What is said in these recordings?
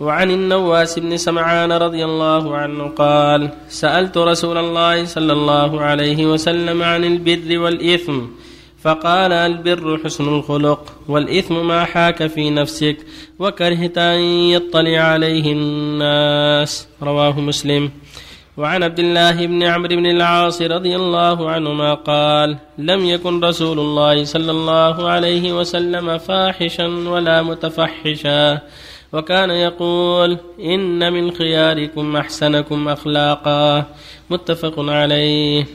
وعن النواس بن سمعان رضي الله عنه قال سألت رسول الله صلى الله عليه وسلم عن البر والإثم فقال البر حسن الخلق والإثم ما حاك في نفسك وكرهت أن يطلع عليه الناس. رواه مسلم. وعن عبد الله بن عمرو بن العاص رضي الله عنهما قال لم يكن رسول الله صلى الله عليه وسلم فاحشا ولا متفحشا. وكان يقول إن من خياركم أحسنكم أخلاقا. متفق عليه.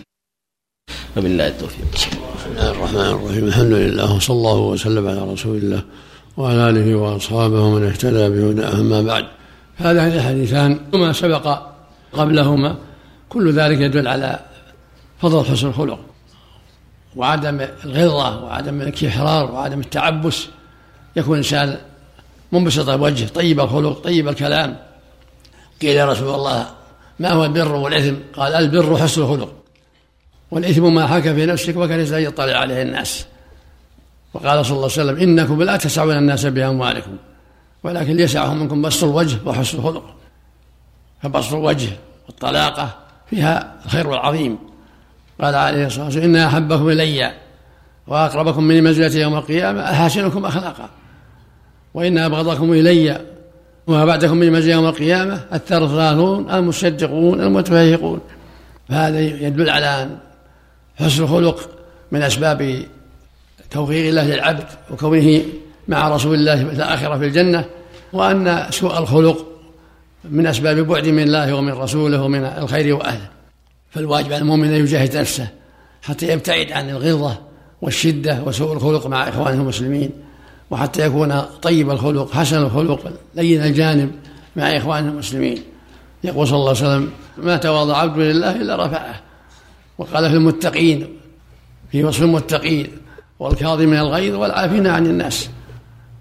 وبالله التوفيق. بسم الله الرحمن الرحيم. الحمد لله وصلى الله وسلم على رسول الله وعلى آله وأصحابه ومن اهتدى بهداه. أما بعد هذان الحديثان وما سبق قبلهما. كل ذلك يدل على فضل حسن الخلق وعدم الغلظة وعدم الانكحرار وعدم التعبس. يكون الإنسان منبسط الوجه طيب الخلق طيب الكلام. قيل يا رسول الله ما هو البر والإثم؟ قال البر حسن الخلق. والإثم ما حاك في نفسك وكرهت أن يطلع عليه الناس. وقال صلى الله عليه وسلم إنكم لا تسعون الناس بأموالكم ولكن ليسعهم منكم بسط الوجه وحسن الخلق. فبسط الوجه والطلاقة فيها الخير العظيم. قال عليه الصلاة والسلام إن أحبكم إلي وأقربكم من منزلة يوم القيامة أحاسنكم أخلاقا. وإن أبغضكم إلي وما بعدكم من منزلة يوم القيامة الثرثراثون المصدقون المتفيقون فهذا يدل على حسن الخلق من أسباب توفيق الله للعبد وكونه مع رسول الله في الآخرة في الجنة وأن سوء الخلق من أسباب بعد من الله ومن رسوله ومن الخير وأهله. فالواجب على المؤمن أن يجاهد نفسه حتى يبتعد عن الغلظة والشدة وسوء الخلق مع إخوانه المسلمين. وحتى يكون طيب الخلق حسن الخلق لين الجانب مع إخوانه المسلمين. يقول صلى الله عليه وسلم ما تواضع عبد لله إلا رفعه. وقال في المتقين في وصف المتقين والكاظم من الغيظ والعافين عن الناس.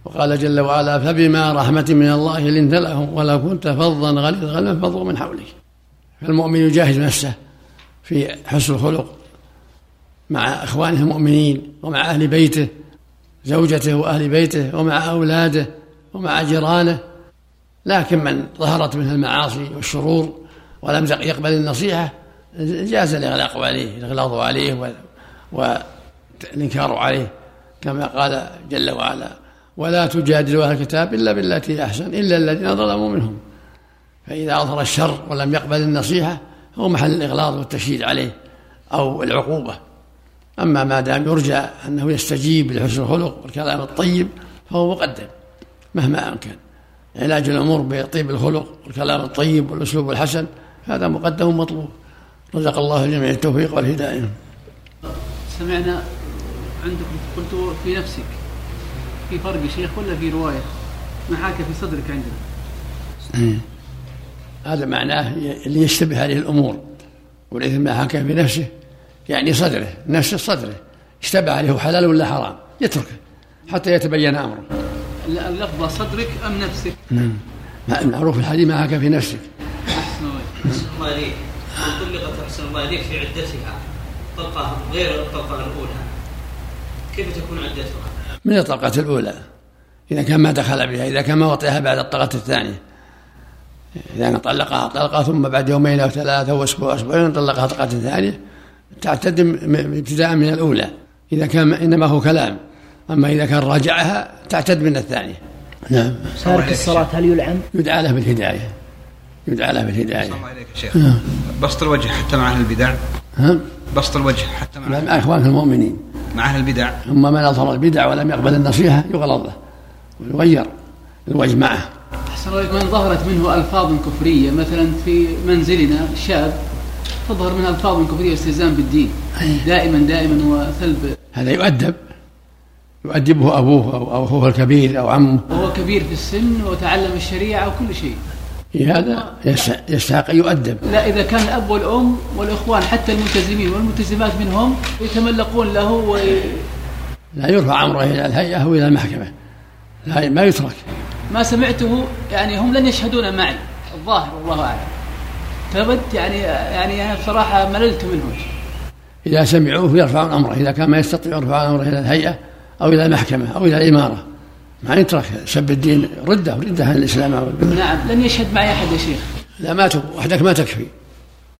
وقال جل وعلا فبما رحمة من الله لنت لهم ولو كنت فظا غليظ القلب فضوا من حولك. فالمؤمن يجاهد نفسه في حسن الخلق مع إخوانه المؤمنين ومع أهل بيته. زوجته وأهل بيته ومع أولاده ومع جيرانه لكن من ظهرت منه المعاصي والشرور ولم يقبل النصيحة جاز الإغلاق عليه الإغلاظ عليه والإنكار عليه كما قال جل وعلا ولا تجادلوا أهل الكتاب إلا بالتي أحسن إلا الذين ظلموا منهم. فإذا أظهر الشر ولم يقبل النصيحة هو محل الإغلاظ والتشديد عليه أو العقوبة. أما ما دام يرجى أنه يستجيب لحسن الخلق والكلام الطيب فهو مقدم مهما أمكن. علاج الأمور بطيب الخلق والكلام الطيب والأسلوب الحسن هذا مقدم مطلوب رزق الله الجميع التوفيق والهداية. سمعنا عندكم قلت في نفسك في فرق شيخ ولا في رواية؟ ما حاك في صدرك عندنا. إيه. هذا معناه اللي يشتبه عليه الأمور والإثم ما حاك في نفسه. يعني صدره نفس صدره اشتبه عليه حلال ولا حرام يتركه حتى يتبين أمره. اللفظة صدرك أم نفسك؟ نعم. معروف الحديث ما حاك في نفسك. أحسن الله إليك. طلقت أحسن الله إليك في عدتها. طلقة غير الطلقة الأولى. كيف تكون عدتها؟ من الطلقة الأولى؟ إذا كان ما دخل بها إذا كان ما وطئها بعد الطلقة الثانية. إذا طلقها طلقة ثم بعد يومين أو ثلاثة أو أسبوع أسبوعين طلقها طلقة ثانية. تعتد ابتداء من الأولى. إذا كان إنما هو كلام. أما إذا كان راجعها تعتد من الثانية. نعم. تارك الصلاة هل يلعن؟ يدعى له بالهداية. يدعى له بالهداية. الله عليك يا شيخ. بسط الوجه حتى مع أهل البدع. ها؟ بسط الوجه حتى مع مع إخوانك المؤمنين. مع أهل البدع. ثم من أظهر البدع ولم يقبل النصيحة يغلظ. له ويغير الوجه معه. أحسن الله من ظهرت منه ألفاظ كفرية. مثلا في منزلنا شاب تظهر منها ألفاظ كفرية واستهزاء بالدين. دائما دائما وثلب هذا يؤدب. يؤدبه أبوه أو أخوه الكبير أو عمه. وهو كبير في السن وتعلم الشريعة وكل شيء. هذا يستحق أن يؤدب. لا إذا كان الأب والأم والإخوان حتى الملتزمين والملتزمات منهم يتملقون له و... لا يرفع أمره إلى الهيئة أو إلى المحكمة. لا ما يترك. ما سمعته يعني هم لن يشهدون معي. الظاهر والله أعلم. فبد يعني يعني أنا بصراحة مللت منهم إذا سمعوه يرفعون أمره إذا كان ما يستطيع يرفع أمره إلى الهيئة أو إلى المحكمة أو إلى الإمارة. ما يترك سب الدين ردة عن الإسلام. نعم لن يشهد معي أحد يا شيخ. لا ما وحدك ما تكفي.